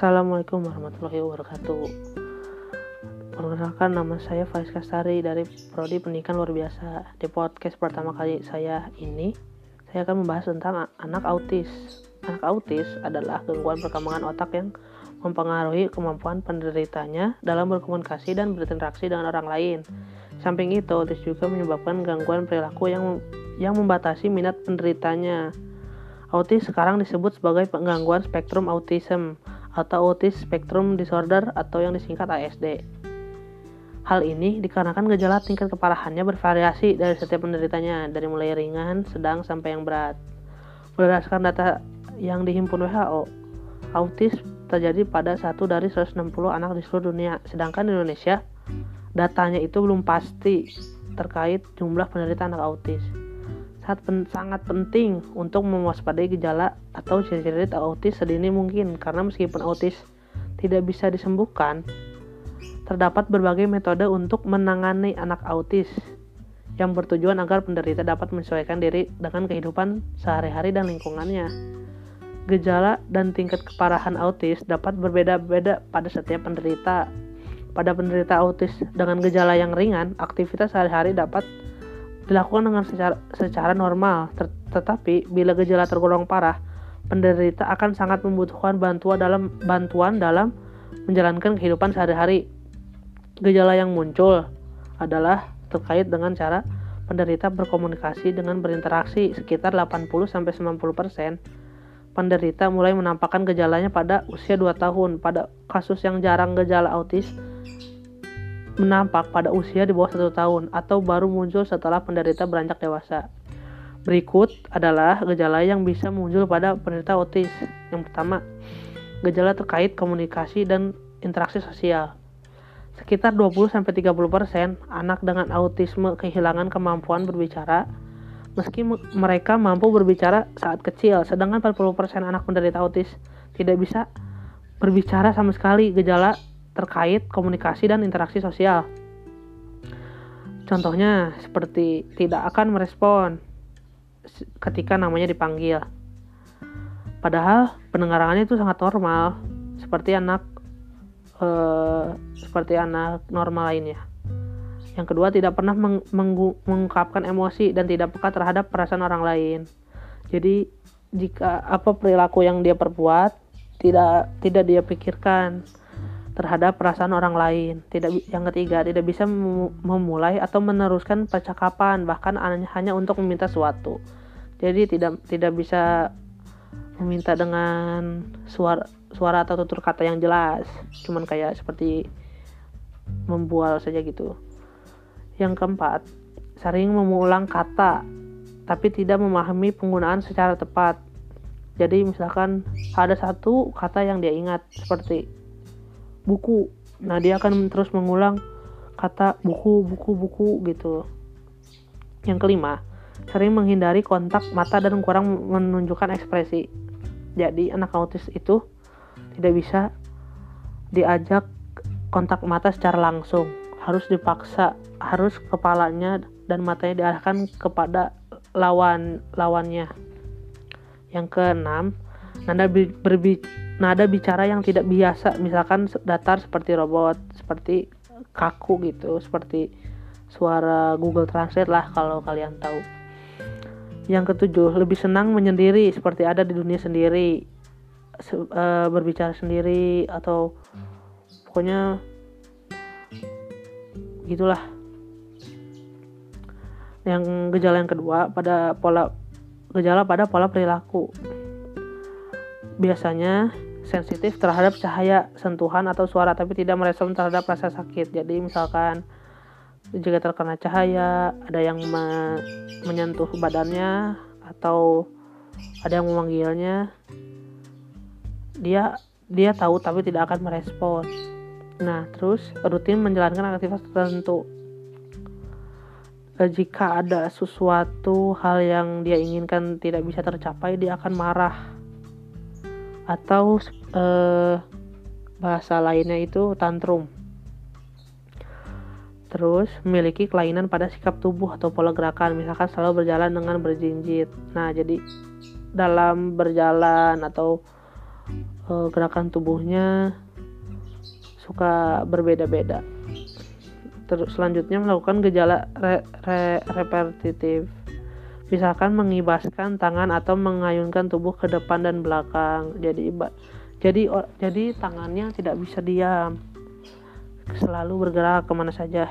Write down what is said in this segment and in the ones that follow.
Assalamualaikum warahmatullahi wabarakatuh. Perkenalkan nama saya Faiz Kastari dari Prodi Pendidikan Luar Biasa. Di podcast pertama kali saya ini, saya akan membahas tentang anak autis. Anak autis adalah gangguan perkembangan otak yang mempengaruhi kemampuan penderitanya dalam berkomunikasi dan berinteraksi dengan orang lain. Samping itu, autis juga menyebabkan gangguan perilaku yang yang membatasi minat penderitanya. Autis sekarang disebut sebagai gangguan spektrum autism atau Autism Spectrum Disorder atau yang disingkat ASD. Hal ini dikarenakan gejala tingkat keparahannya bervariasi dari setiap penderitanya, dari mulai ringan, sedang, sampai yang berat. Berdasarkan data yang dihimpun WHO, autis terjadi pada satu dari 160 anak di seluruh dunia, sedangkan di Indonesia datanya itu belum pasti terkait jumlah penderita anak autis sangat, pen, sangat penting untuk mewaspadai gejala atau ciri-ciri autis sedini mungkin karena meskipun autis tidak bisa disembuhkan, terdapat berbagai metode untuk menangani anak autis yang bertujuan agar penderita dapat menyesuaikan diri dengan kehidupan sehari-hari dan lingkungannya. Gejala dan tingkat keparahan autis dapat berbeda-beda pada setiap penderita. Pada penderita autis dengan gejala yang ringan, aktivitas sehari-hari dapat dilakukan dengan secara, secara normal, ter, tetapi bila gejala tergolong parah, penderita akan sangat membutuhkan bantuan dalam bantuan dalam menjalankan kehidupan sehari-hari. Gejala yang muncul adalah terkait dengan cara penderita berkomunikasi dengan berinteraksi sekitar 80-90% penderita mulai menampakkan gejalanya pada usia 2 tahun. Pada kasus yang jarang gejala autis menampak pada usia di bawah satu tahun atau baru muncul setelah penderita beranjak dewasa. Berikut adalah gejala yang bisa muncul pada penderita autis. Yang pertama, gejala terkait komunikasi dan interaksi sosial. Sekitar 20-30% anak dengan autisme kehilangan kemampuan berbicara meski mereka mampu berbicara saat kecil, sedangkan 40% anak penderita autis tidak bisa berbicara sama sekali. Gejala terkait komunikasi dan interaksi sosial. Contohnya seperti tidak akan merespon ketika namanya dipanggil. Padahal pendengarannya itu sangat normal, seperti anak eh, seperti anak normal lainnya. Yang kedua tidak pernah meng mengungkapkan emosi dan tidak peka terhadap perasaan orang lain. Jadi jika apa perilaku yang dia perbuat tidak tidak dia pikirkan terhadap perasaan orang lain. Tidak yang ketiga, tidak bisa memulai atau meneruskan percakapan bahkan hanya untuk meminta sesuatu. Jadi tidak tidak bisa meminta dengan suara suara atau tutur kata yang jelas. Cuman kayak seperti membual saja gitu. Yang keempat, sering mengulang kata tapi tidak memahami penggunaan secara tepat. Jadi misalkan ada satu kata yang dia ingat seperti buku. Nah dia akan terus mengulang kata buku buku buku gitu. Yang kelima sering menghindari kontak mata dan kurang menunjukkan ekspresi. Jadi anak autis itu tidak bisa diajak kontak mata secara langsung. Harus dipaksa harus kepalanya dan matanya diarahkan kepada lawan lawannya. Yang keenam nada berbicara nada bicara yang tidak biasa. Misalkan datar seperti robot seperti kaku gitu seperti suara Google Translate lah kalau kalian tahu. Yang ketujuh lebih senang menyendiri seperti ada di dunia sendiri se uh, berbicara sendiri atau pokoknya gitulah. Yang gejala yang kedua pada pola gejala pada pola perilaku. Biasanya sensitif terhadap cahaya, sentuhan atau suara tapi tidak merespon terhadap rasa sakit. Jadi misalkan jika terkena cahaya, ada yang me menyentuh badannya atau ada yang memanggilnya, dia dia tahu tapi tidak akan merespon. Nah, terus rutin menjalankan aktivitas tertentu. Jika ada sesuatu hal yang dia inginkan tidak bisa tercapai, dia akan marah atau eh, bahasa lainnya itu tantrum. Terus memiliki kelainan pada sikap tubuh atau pola gerakan, misalkan selalu berjalan dengan berjinjit. Nah, jadi dalam berjalan atau uh, gerakan tubuhnya suka berbeda-beda. Terus selanjutnya melakukan gejala re, re, repetitif. Misalkan mengibaskan tangan atau mengayunkan tubuh ke depan dan belakang. Jadi jadi jadi tangannya tidak bisa diam. Selalu bergerak ke mana saja.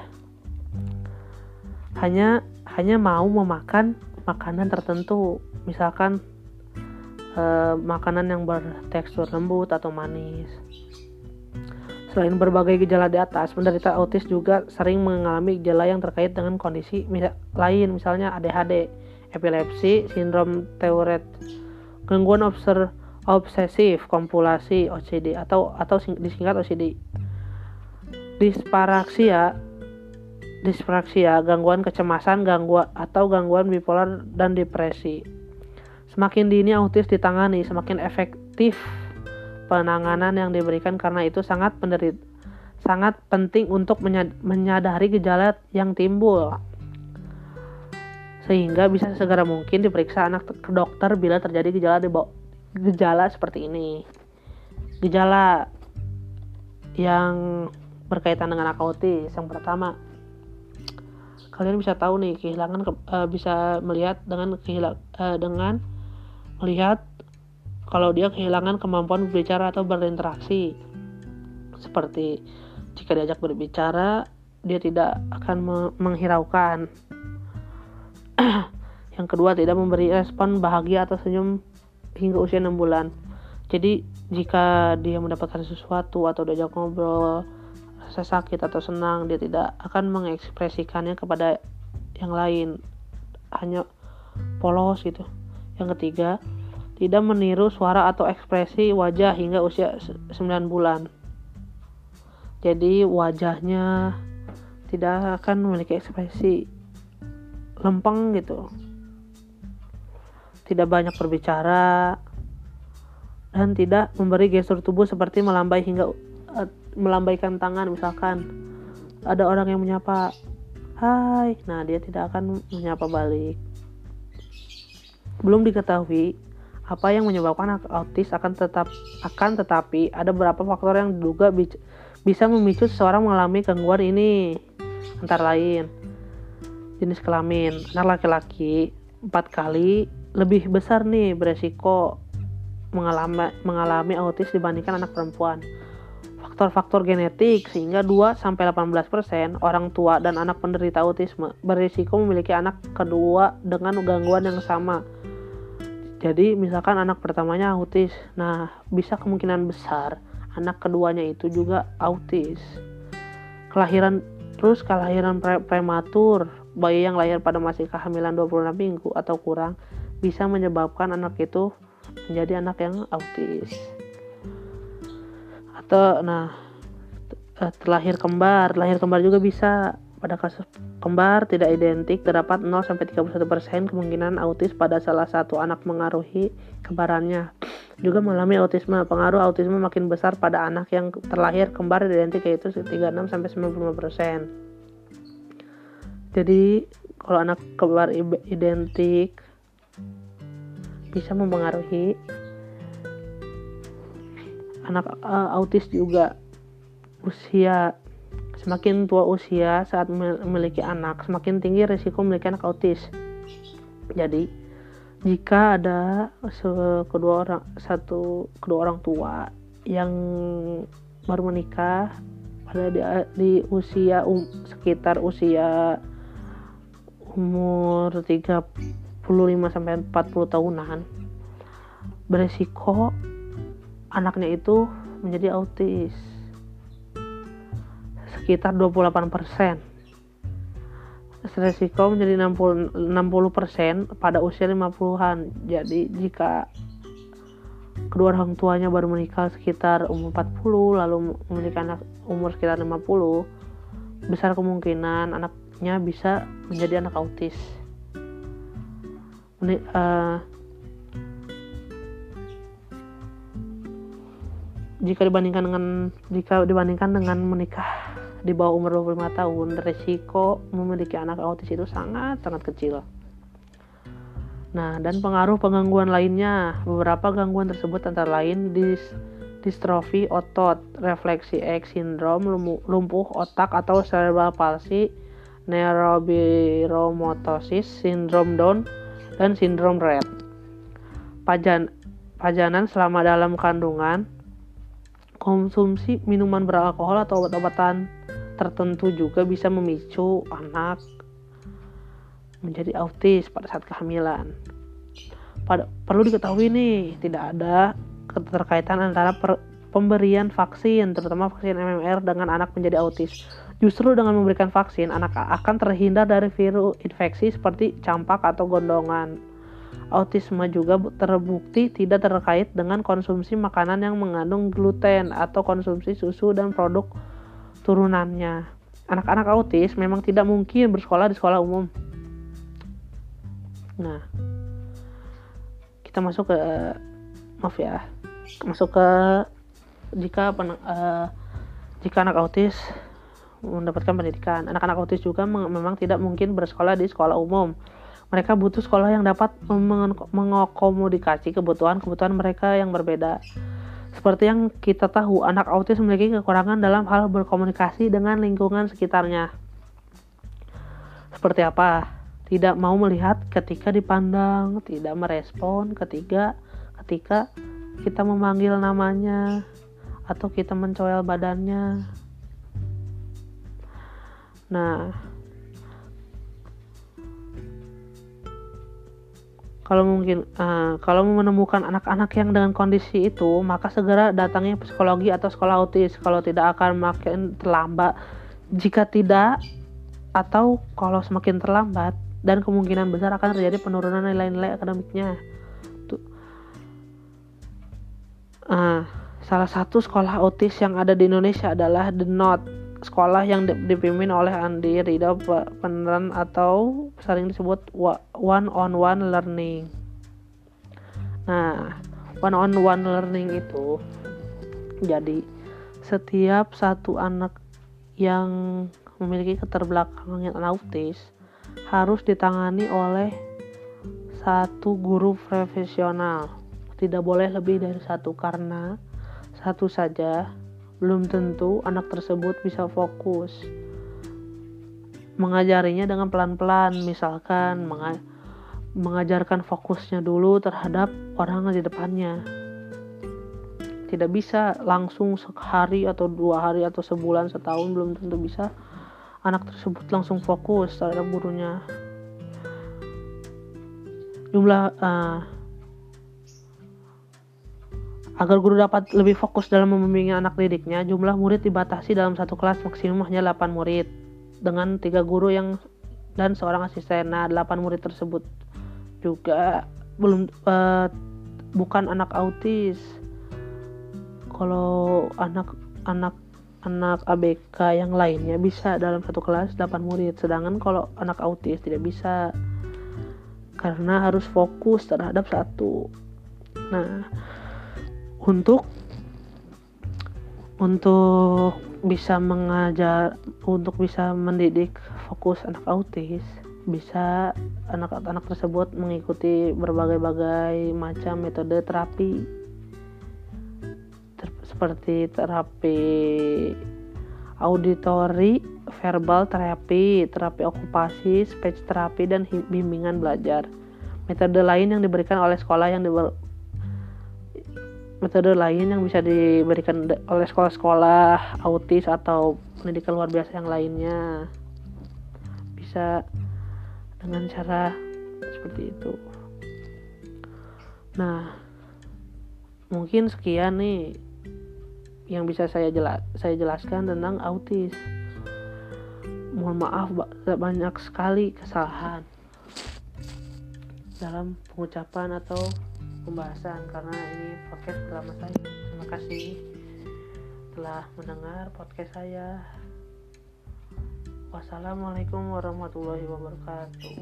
Hanya hanya mau memakan makanan tertentu. Misalkan eh, makanan yang bertekstur lembut atau manis Selain berbagai gejala di atas, penderita autis juga sering mengalami gejala yang terkait dengan kondisi lain, misalnya ADHD, epilepsi, sindrom Tourette, gangguan obser, obsesif kompulsi OCD atau atau disingkat OCD. Disparaksia, dispraksia, gangguan kecemasan, gangguan atau gangguan bipolar dan depresi. Semakin dini autis ditangani, semakin efektif penanganan yang diberikan karena itu sangat penderit sangat penting untuk menyadari gejala yang timbul sehingga bisa segera mungkin diperiksa anak ke dokter bila terjadi gejala gejala seperti ini gejala yang berkaitan dengan anak autis yang pertama kalian bisa tahu nih kehilangan uh, bisa melihat dengan kehilang uh, dengan melihat kalau dia kehilangan kemampuan berbicara atau berinteraksi. Seperti jika diajak berbicara, dia tidak akan menghiraukan. Yang kedua, tidak memberi respon bahagia atau senyum hingga usia 6 bulan. Jadi, jika dia mendapatkan sesuatu atau diajak ngobrol, rasa sakit atau senang, dia tidak akan mengekspresikannya kepada yang lain. Hanya polos gitu. Yang ketiga, tidak meniru suara atau ekspresi wajah hingga usia 9 bulan. Jadi wajahnya tidak akan memiliki ekspresi lempeng gitu. Tidak banyak berbicara dan tidak memberi gestur tubuh seperti melambai hingga uh, melambaikan tangan. Misalkan ada orang yang menyapa hai. Nah dia tidak akan menyapa balik. Belum diketahui apa yang menyebabkan autis akan tetap akan tetapi ada beberapa faktor yang diduga bisa memicu seseorang mengalami gangguan ini. Antara lain jenis kelamin. Anak laki-laki empat kali lebih besar nih beresiko mengalami mengalami autis dibandingkan anak perempuan. Faktor-faktor genetik sehingga 2 sampai 18% orang tua dan anak penderita autisme berisiko memiliki anak kedua dengan gangguan yang sama. Jadi misalkan anak pertamanya autis, nah bisa kemungkinan besar anak keduanya itu juga autis. Kelahiran terus kelahiran pre prematur, bayi yang lahir pada masih kehamilan 26 minggu atau kurang bisa menyebabkan anak itu menjadi anak yang autis. Atau nah eh, terlahir kembar, lahir kembar juga bisa pada kasus kembar tidak identik, terdapat 0-31% kemungkinan autis pada salah satu anak mengaruhi kembarannya. Juga mengalami autisme. Pengaruh autisme makin besar pada anak yang terlahir kembar identik yaitu 36-95%. Jadi kalau anak kembar identik bisa mempengaruhi anak uh, autis juga usia Semakin tua usia saat memiliki anak, semakin tinggi risiko memiliki anak autis. Jadi, jika ada kedua orang satu kedua orang tua yang baru menikah pada di, di usia um, sekitar usia umur 35 sampai 40 tahunan beresiko anaknya itu menjadi autis sekitar 28%. Resiko menjadi 60, 60% pada usia 50-an. Jadi jika kedua orang tuanya baru menikah sekitar umur 40 lalu memiliki anak umur sekitar 50 besar kemungkinan anaknya bisa menjadi anak autis. Uh, jika dibandingkan dengan jika dibandingkan dengan menikah di bawah umur 25 tahun resiko memiliki anak autis itu sangat sangat kecil nah dan pengaruh penggangguan lainnya beberapa gangguan tersebut antara lain dis distrofi otot, refleksi X sindrom, lumpuh otak atau cerebral palsy, neurobiromotosis, sindrom Down, dan sindrom Rett. Pajan, pajanan selama dalam kandungan, konsumsi minuman beralkohol atau obat-obatan tertentu juga bisa memicu anak menjadi autis pada saat kehamilan. Pada, perlu diketahui nih, tidak ada keterkaitan antara per, pemberian vaksin, terutama vaksin MMR dengan anak menjadi autis. Justru dengan memberikan vaksin, anak akan terhindar dari virus infeksi seperti campak atau gondongan. Autisme juga terbukti tidak terkait dengan konsumsi makanan yang mengandung gluten atau konsumsi susu dan produk turunannya. Anak-anak autis memang tidak mungkin bersekolah di sekolah umum. Nah, kita masuk ke maaf ya masuk ke jika pen, uh, jika anak autis mendapatkan pendidikan anak-anak autis juga memang tidak mungkin bersekolah di sekolah umum mereka butuh sekolah yang dapat mengakomodasi kebutuhan-kebutuhan mereka yang berbeda. Seperti yang kita tahu, anak autis memiliki kekurangan dalam hal berkomunikasi dengan lingkungan sekitarnya. Seperti apa? Tidak mau melihat ketika dipandang, tidak merespon ketika ketika kita memanggil namanya atau kita mencoel badannya. Nah, kalau mungkin uh, kalau menemukan anak-anak yang dengan kondisi itu, maka segera datangi psikologi atau sekolah autis. Kalau tidak akan makin terlambat. Jika tidak atau kalau semakin terlambat dan kemungkinan besar akan terjadi penurunan nilai-nilai akademiknya. Uh, salah satu sekolah autis yang ada di Indonesia adalah The Knot, sekolah yang dipimpin oleh Andi Ridho peneran atau sering disebut one on one learning. Nah, one on one learning itu jadi setiap satu anak yang memiliki keterbelakangan autis harus ditangani oleh satu guru profesional tidak boleh lebih dari satu karena satu saja belum tentu anak tersebut bisa fokus. Mengajarinya dengan pelan-pelan, misalkan mengajarkan fokusnya dulu terhadap orang di depannya. Tidak bisa langsung sehari atau dua hari atau sebulan setahun belum tentu bisa anak tersebut langsung fokus terhadap gurunya. Jumlah uh, Agar guru dapat lebih fokus dalam membimbing anak didiknya, jumlah murid dibatasi dalam satu kelas maksimum hanya 8 murid dengan tiga guru yang dan seorang asisten. Nah, 8 murid tersebut juga belum uh, bukan anak autis. Kalau anak anak anak ABK yang lainnya bisa dalam satu kelas 8 murid, sedangkan kalau anak autis tidak bisa karena harus fokus terhadap satu. Nah, untuk untuk bisa mengajar untuk bisa mendidik fokus anak autis bisa anak-anak tersebut mengikuti berbagai-bagai macam metode terapi ter seperti terapi auditori, verbal terapi, terapi okupasi, speech terapi dan bimbingan belajar. Metode lain yang diberikan oleh sekolah yang metode lain yang bisa diberikan oleh sekolah-sekolah autis atau pendidikan luar biasa yang lainnya. Bisa dengan cara seperti itu. Nah mungkin sekian nih yang bisa saya jelas saya jelaskan tentang autis. Mohon maaf banyak sekali kesalahan dalam pengucapan atau pembahasan karena ini podcast pertama saya. Terima kasih telah mendengar podcast saya. Wassalamualaikum warahmatullahi wabarakatuh.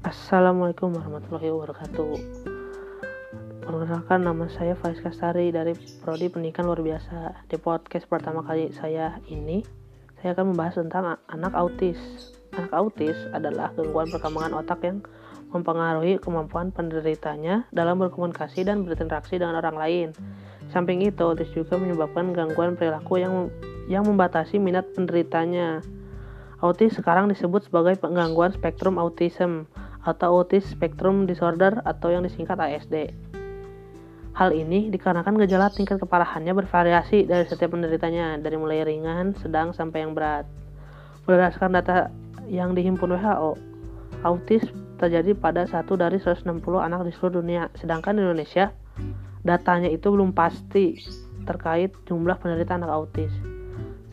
Assalamualaikum warahmatullahi wabarakatuh Perkenalkan nama saya Faiz Kastari dari Prodi Pendidikan Luar Biasa. Di podcast pertama kali saya ini, saya akan membahas tentang anak autis. Anak autis adalah gangguan perkembangan otak yang mempengaruhi kemampuan penderitanya dalam berkomunikasi dan berinteraksi dengan orang lain. Samping itu, autis juga menyebabkan gangguan perilaku yang yang membatasi minat penderitanya. Autis sekarang disebut sebagai gangguan spektrum autism atau autis spectrum disorder atau yang disingkat ASD. Hal ini dikarenakan gejala tingkat keparahannya bervariasi dari setiap penderitanya, dari mulai ringan, sedang, sampai yang berat. Berdasarkan data yang dihimpun WHO, autis terjadi pada satu dari 160 anak di seluruh dunia, sedangkan di Indonesia datanya itu belum pasti terkait jumlah penderita anak autis.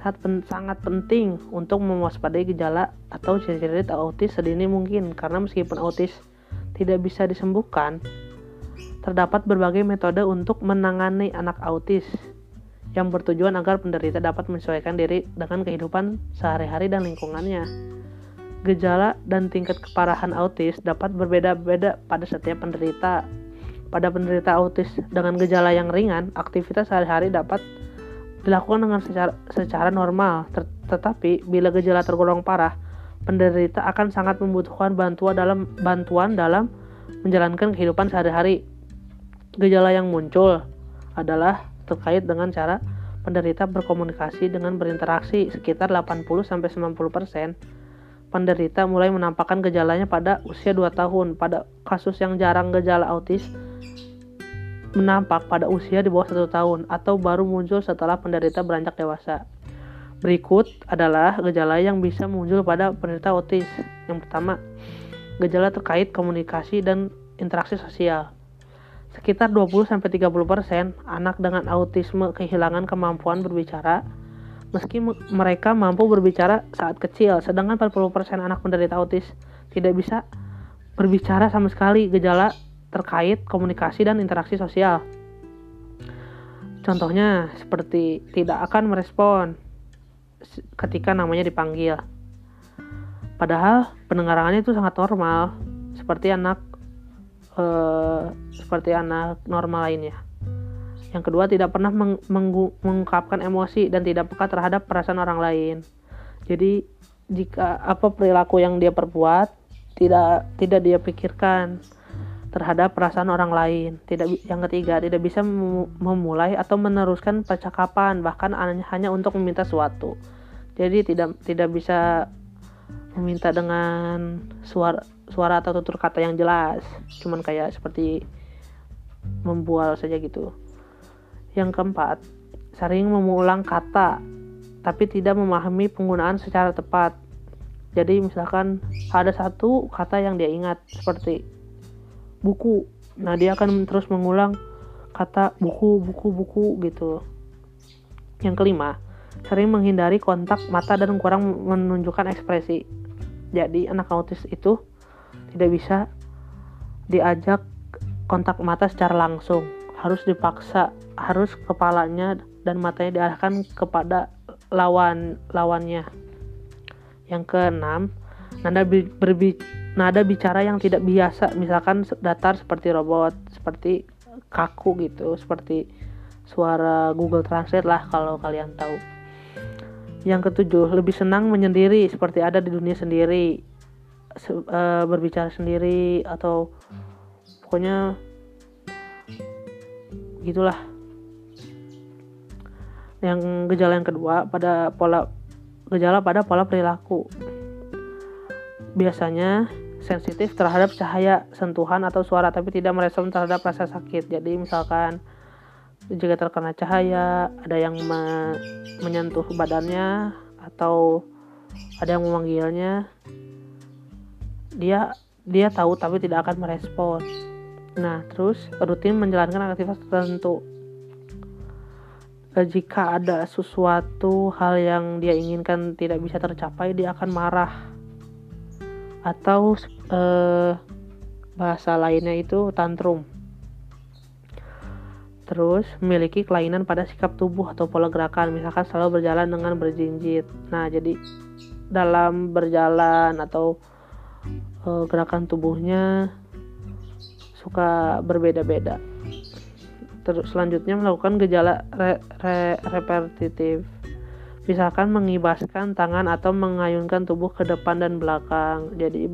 Sangat, pen sangat penting untuk mewaspadai gejala atau ciri-ciri autis sedini mungkin, karena meskipun autis tidak bisa disembuhkan, terdapat berbagai metode untuk menangani anak autis yang bertujuan agar penderita dapat menyesuaikan diri dengan kehidupan sehari-hari dan lingkungannya. Gejala dan tingkat keparahan autis dapat berbeda-beda pada setiap penderita. Pada penderita autis dengan gejala yang ringan, aktivitas sehari-hari dapat dilakukan dengan secara, secara normal, tetapi bila gejala tergolong parah, penderita akan sangat membutuhkan bantuan dalam bantuan dalam menjalankan kehidupan sehari-hari Gejala yang muncul adalah terkait dengan cara penderita berkomunikasi dengan berinteraksi sekitar 80-90%. Penderita mulai menampakkan gejalanya pada usia 2 tahun. Pada kasus yang jarang gejala autis menampak pada usia di bawah 1 tahun atau baru muncul setelah penderita beranjak dewasa. Berikut adalah gejala yang bisa muncul pada penderita autis. Yang pertama, gejala terkait komunikasi dan interaksi sosial. Sekitar 20-30% anak dengan autisme kehilangan kemampuan berbicara meski mereka mampu berbicara saat kecil, sedangkan 40% anak penderita autis tidak bisa berbicara sama sekali gejala terkait komunikasi dan interaksi sosial. Contohnya seperti tidak akan merespon ketika namanya dipanggil. Padahal pendengarannya itu sangat normal, seperti anak Eh, seperti anak normal lainnya. Yang kedua, tidak pernah meng mengungkapkan emosi dan tidak peka terhadap perasaan orang lain. Jadi, jika apa perilaku yang dia perbuat tidak tidak dia pikirkan terhadap perasaan orang lain. Tidak yang ketiga, tidak bisa memulai atau meneruskan percakapan bahkan hanya untuk meminta sesuatu. Jadi tidak tidak bisa meminta dengan suara suara atau tutur kata yang jelas. Cuman kayak seperti membual saja gitu. Yang keempat sering mengulang kata tapi tidak memahami penggunaan secara tepat. Jadi misalkan ada satu kata yang dia ingat seperti buku. Nah dia akan terus mengulang kata buku buku buku gitu. Yang kelima sering menghindari kontak mata dan kurang menunjukkan ekspresi. Jadi anak autis itu tidak bisa diajak kontak mata secara langsung. Harus dipaksa harus kepalanya dan matanya diarahkan kepada lawan lawannya. Yang keenam nada berbi nada bicara yang tidak biasa. Misalkan datar seperti robot seperti kaku gitu seperti suara Google Translate lah kalau kalian tahu. Yang ketujuh, lebih senang menyendiri seperti ada di dunia sendiri, se uh, berbicara sendiri atau pokoknya gitulah. Yang gejala yang kedua pada pola gejala pada pola perilaku. Biasanya sensitif terhadap cahaya, sentuhan atau suara tapi tidak merespon terhadap rasa sakit. Jadi misalkan jika terkena cahaya, ada yang me menyentuh badannya atau ada yang memanggilnya, dia dia tahu tapi tidak akan merespon. Nah, terus rutin menjalankan aktivitas tertentu. Jika ada sesuatu hal yang dia inginkan tidak bisa tercapai, dia akan marah. Atau eh, bahasa lainnya itu tantrum Terus memiliki kelainan pada sikap tubuh atau pola gerakan, misalkan selalu berjalan dengan berjinjit. Nah, jadi dalam berjalan atau e, gerakan tubuhnya suka berbeda-beda. Terus selanjutnya melakukan gejala re, re, repetitif. Misalkan mengibaskan tangan atau mengayunkan tubuh ke depan dan belakang. Jadi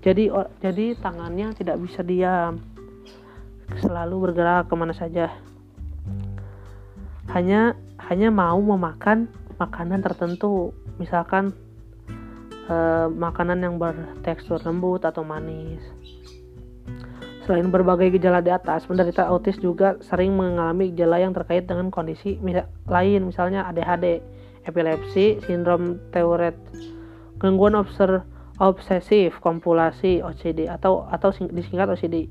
jadi jadi tangannya tidak bisa diam. Selalu bergerak ke mana saja. Hanya hanya mau memakan makanan tertentu. Misalkan eh, makanan yang bertekstur lembut atau manis Selain berbagai gejala di atas, penderita autis juga sering mengalami gejala yang terkait dengan kondisi lain, misalnya ADHD, epilepsi, sindrom Tourette, gangguan obser, obsesif kompulsi OCD atau atau disingkat OCD.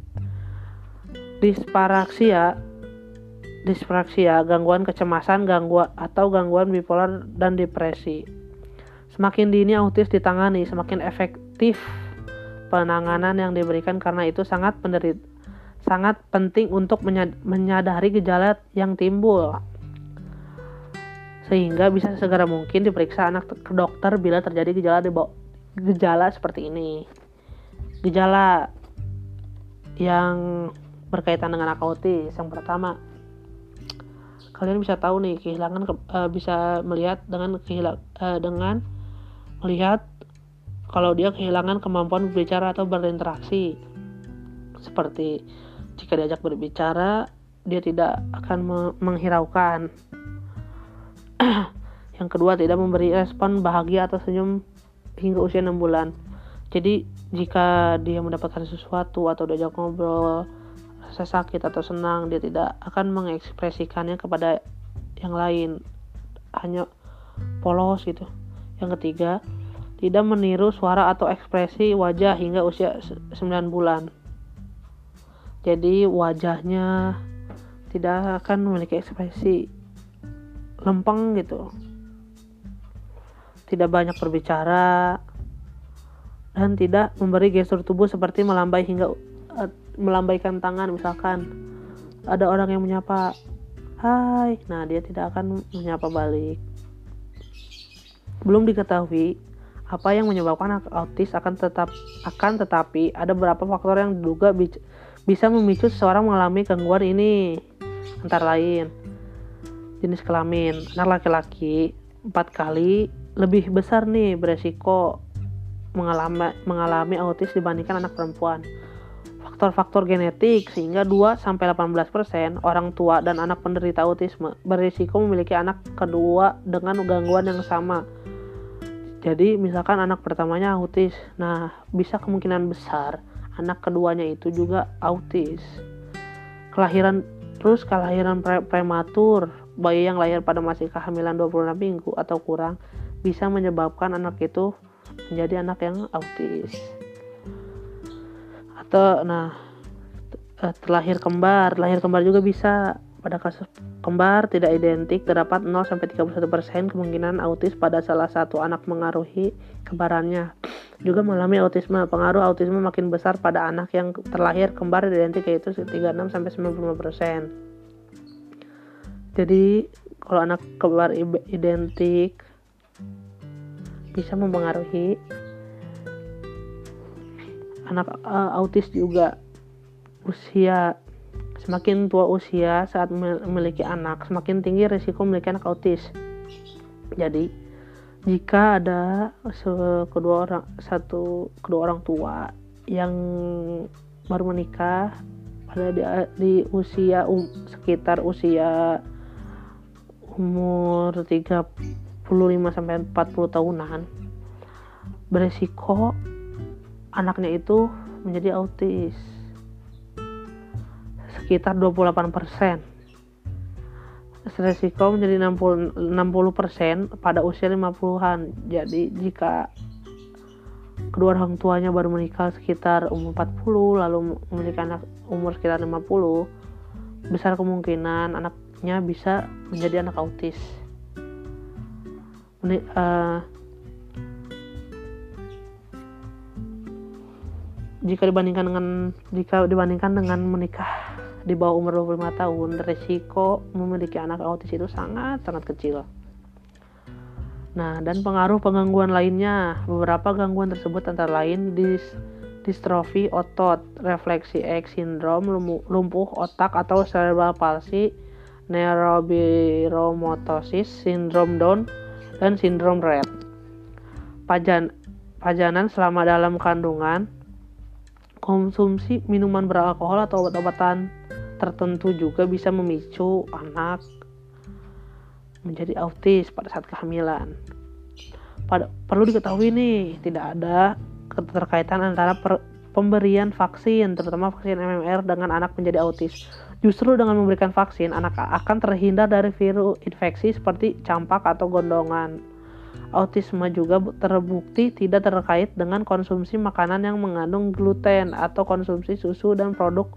Disparaksia, dispraksia, gangguan kecemasan, gangguan atau gangguan bipolar dan depresi. Semakin dini autis ditangani, semakin efektif penanganan yang diberikan karena itu sangat penderit sangat penting untuk menyadari gejala yang timbul. Sehingga bisa segera mungkin diperiksa anak ke dokter bila terjadi gejala gejala seperti ini. Gejala yang berkaitan dengan anak autis yang pertama kalian bisa tahu nih kehilangan uh, bisa melihat dengan kehilang uh, dengan melihat kalau dia kehilangan kemampuan berbicara atau berinteraksi. Seperti jika diajak berbicara, dia tidak akan menghiraukan. Yang kedua, tidak memberi respon bahagia atau senyum hingga usia 6 bulan. Jadi, jika dia mendapatkan sesuatu atau diajak ngobrol, rasa sakit atau senang, dia tidak akan mengekspresikannya kepada yang lain. Hanya polos gitu. Yang ketiga, tidak meniru suara atau ekspresi wajah hingga usia 9 bulan. Jadi wajahnya tidak akan memiliki ekspresi lempeng gitu. Tidak banyak berbicara dan tidak memberi gestur tubuh seperti melambai hingga melambaikan tangan misalkan ada orang yang menyapa hai nah dia tidak akan menyapa balik belum diketahui apa yang menyebabkan autis akan tetap akan tetapi ada beberapa faktor yang diduga bisa memicu seseorang mengalami gangguan ini. Antara lain jenis kelamin. Anak laki-laki empat kali lebih besar nih beresiko mengalami mengalami autis dibandingkan anak perempuan. Faktor-faktor genetik sehingga 2 sampai 18% orang tua dan anak penderita autisme berisiko memiliki anak kedua dengan gangguan yang sama jadi misalkan anak pertamanya autis, nah bisa kemungkinan besar anak keduanya itu juga autis. Kelahiran terus kelahiran pre prematur, bayi yang lahir pada masih kehamilan 26 minggu atau kurang bisa menyebabkan anak itu menjadi anak yang autis. Atau nah eh, terlahir kembar, lahir kembar juga bisa pada kasus kembar tidak identik, terdapat 0-31% kemungkinan autis pada salah satu anak mengaruhi kembarannya. Juga mengalami autisme. Pengaruh autisme makin besar pada anak yang terlahir kembar identik yaitu 36-95%. Jadi kalau anak kembar identik bisa mempengaruhi anak uh, autis juga usia Semakin tua usia saat memiliki anak, semakin tinggi risiko memiliki anak autis. Jadi, jika ada kedua orang satu kedua orang tua yang baru menikah pada di, di usia um, sekitar usia umur 35 sampai 40 tahunan beresiko anaknya itu menjadi autis sekitar 28%. Resiko menjadi 60, 60% pada usia 50-an. Jadi jika kedua orang tuanya baru menikah sekitar umur 40 lalu memiliki anak umur sekitar 50 besar kemungkinan anaknya bisa menjadi anak autis. uh, jika dibandingkan dengan jika dibandingkan dengan menikah di bawah umur 25 tahun resiko memiliki anak autis itu sangat sangat kecil nah dan pengaruh penggangguan lainnya beberapa gangguan tersebut antara lain dis distrofi otot, refleksi X sindrom, lumpuh otak atau cerebral palsy, neurobiromotosis, sindrom Down, dan sindrom Rett. Pajan, pajanan selama dalam kandungan, konsumsi minuman beralkohol atau obat-obatan tertentu juga bisa memicu anak menjadi autis pada saat kehamilan. Pada, perlu diketahui nih, tidak ada keterkaitan antara per, pemberian vaksin, terutama vaksin MMR dengan anak menjadi autis. Justru dengan memberikan vaksin, anak akan terhindar dari virus infeksi seperti campak atau gondongan. Autisme juga terbukti tidak terkait dengan konsumsi makanan yang mengandung gluten atau konsumsi susu dan produk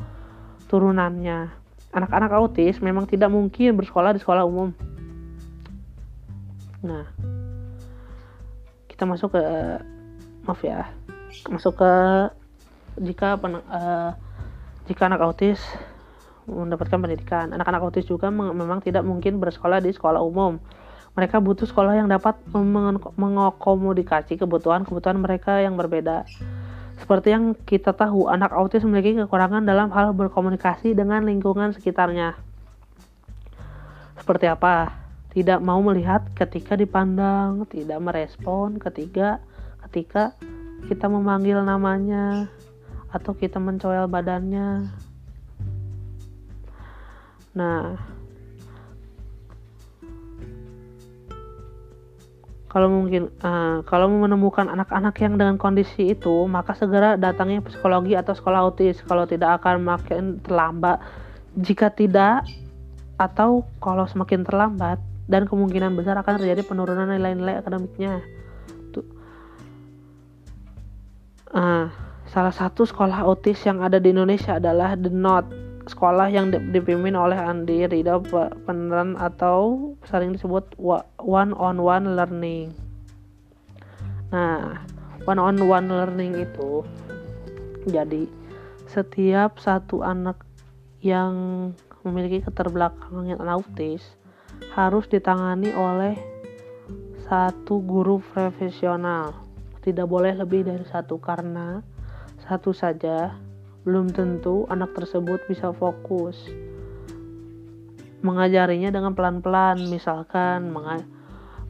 turunannya. Anak-anak autis memang tidak mungkin bersekolah di sekolah umum. Nah, kita masuk ke maaf ya masuk ke jika pen, uh, jika anak autis mendapatkan pendidikan anak-anak autis juga memang tidak mungkin bersekolah di sekolah umum mereka butuh sekolah yang dapat mengakomodasi kebutuhan-kebutuhan mereka yang berbeda. Seperti yang kita tahu, anak autis memiliki kekurangan dalam hal berkomunikasi dengan lingkungan sekitarnya. Seperti apa? Tidak mau melihat ketika dipandang, tidak merespon ketika ketika kita memanggil namanya atau kita mencoel badannya. Nah, kalau mungkin uh, kalau menemukan anak-anak yang dengan kondisi itu, maka segera datangi psikologi atau sekolah autis. Kalau tidak akan makin terlambat. Jika tidak atau kalau semakin terlambat dan kemungkinan besar akan terjadi penurunan nilai-nilai akademiknya. Uh, salah satu sekolah autis yang ada di Indonesia adalah The Knot, sekolah yang dipimpin oleh Andi Ridho peneran atau sering disebut one on one learning. Nah, one on one learning itu jadi setiap satu anak yang memiliki keterbelakangan autis harus ditangani oleh satu guru profesional tidak boleh lebih dari satu karena satu saja belum tentu anak tersebut bisa fokus. Mengajarinya dengan pelan-pelan, misalkan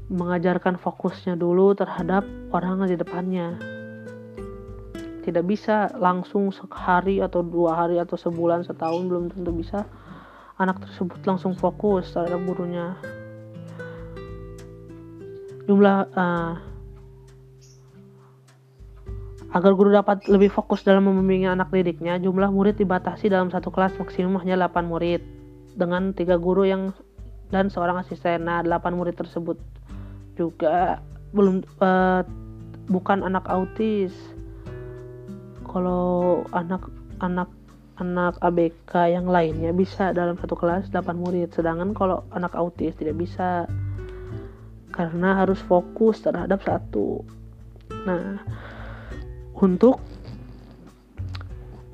mengajarkan fokusnya dulu terhadap orang di depannya. Tidak bisa langsung sehari atau dua hari atau sebulan setahun belum tentu bisa anak tersebut langsung fokus terhadap gurunya. Jumlah uh, Agar guru dapat lebih fokus dalam membimbing anak didiknya, jumlah murid dibatasi dalam satu kelas maksimum hanya 8 murid dengan tiga guru yang dan seorang asisten. Nah, 8 murid tersebut juga belum uh, bukan anak autis. Kalau anak anak anak ABK yang lainnya bisa dalam satu kelas 8 murid, sedangkan kalau anak autis tidak bisa karena harus fokus terhadap satu. Nah, untuk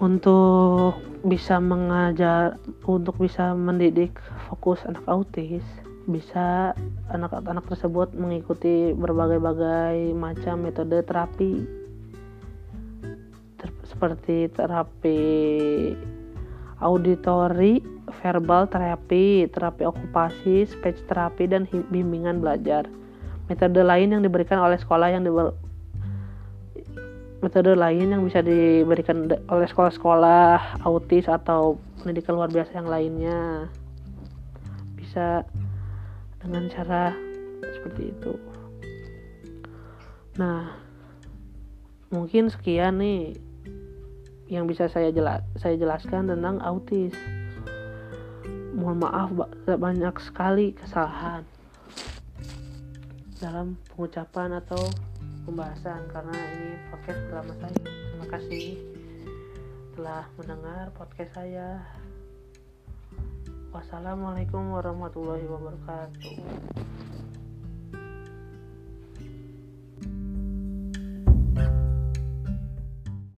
untuk bisa mengajar untuk bisa mendidik fokus anak autis bisa anak-anak tersebut mengikuti berbagai-bagai macam metode terapi ter seperti terapi auditori, verbal terapi, terapi okupasi, speech terapi dan bimbingan belajar. Metode lain yang diberikan oleh sekolah yang metode lain yang bisa diberikan oleh sekolah-sekolah autis atau pendidikan luar biasa yang lainnya. Bisa dengan cara seperti itu. Nah mungkin sekian nih yang bisa saya jelas saya jelaskan tentang autis. Mohon maaf banyak sekali kesalahan dalam pengucapan atau pembahasan karena ini podcast pertama saya. Terima kasih telah mendengar podcast saya. Wassalamualaikum warahmatullahi wabarakatuh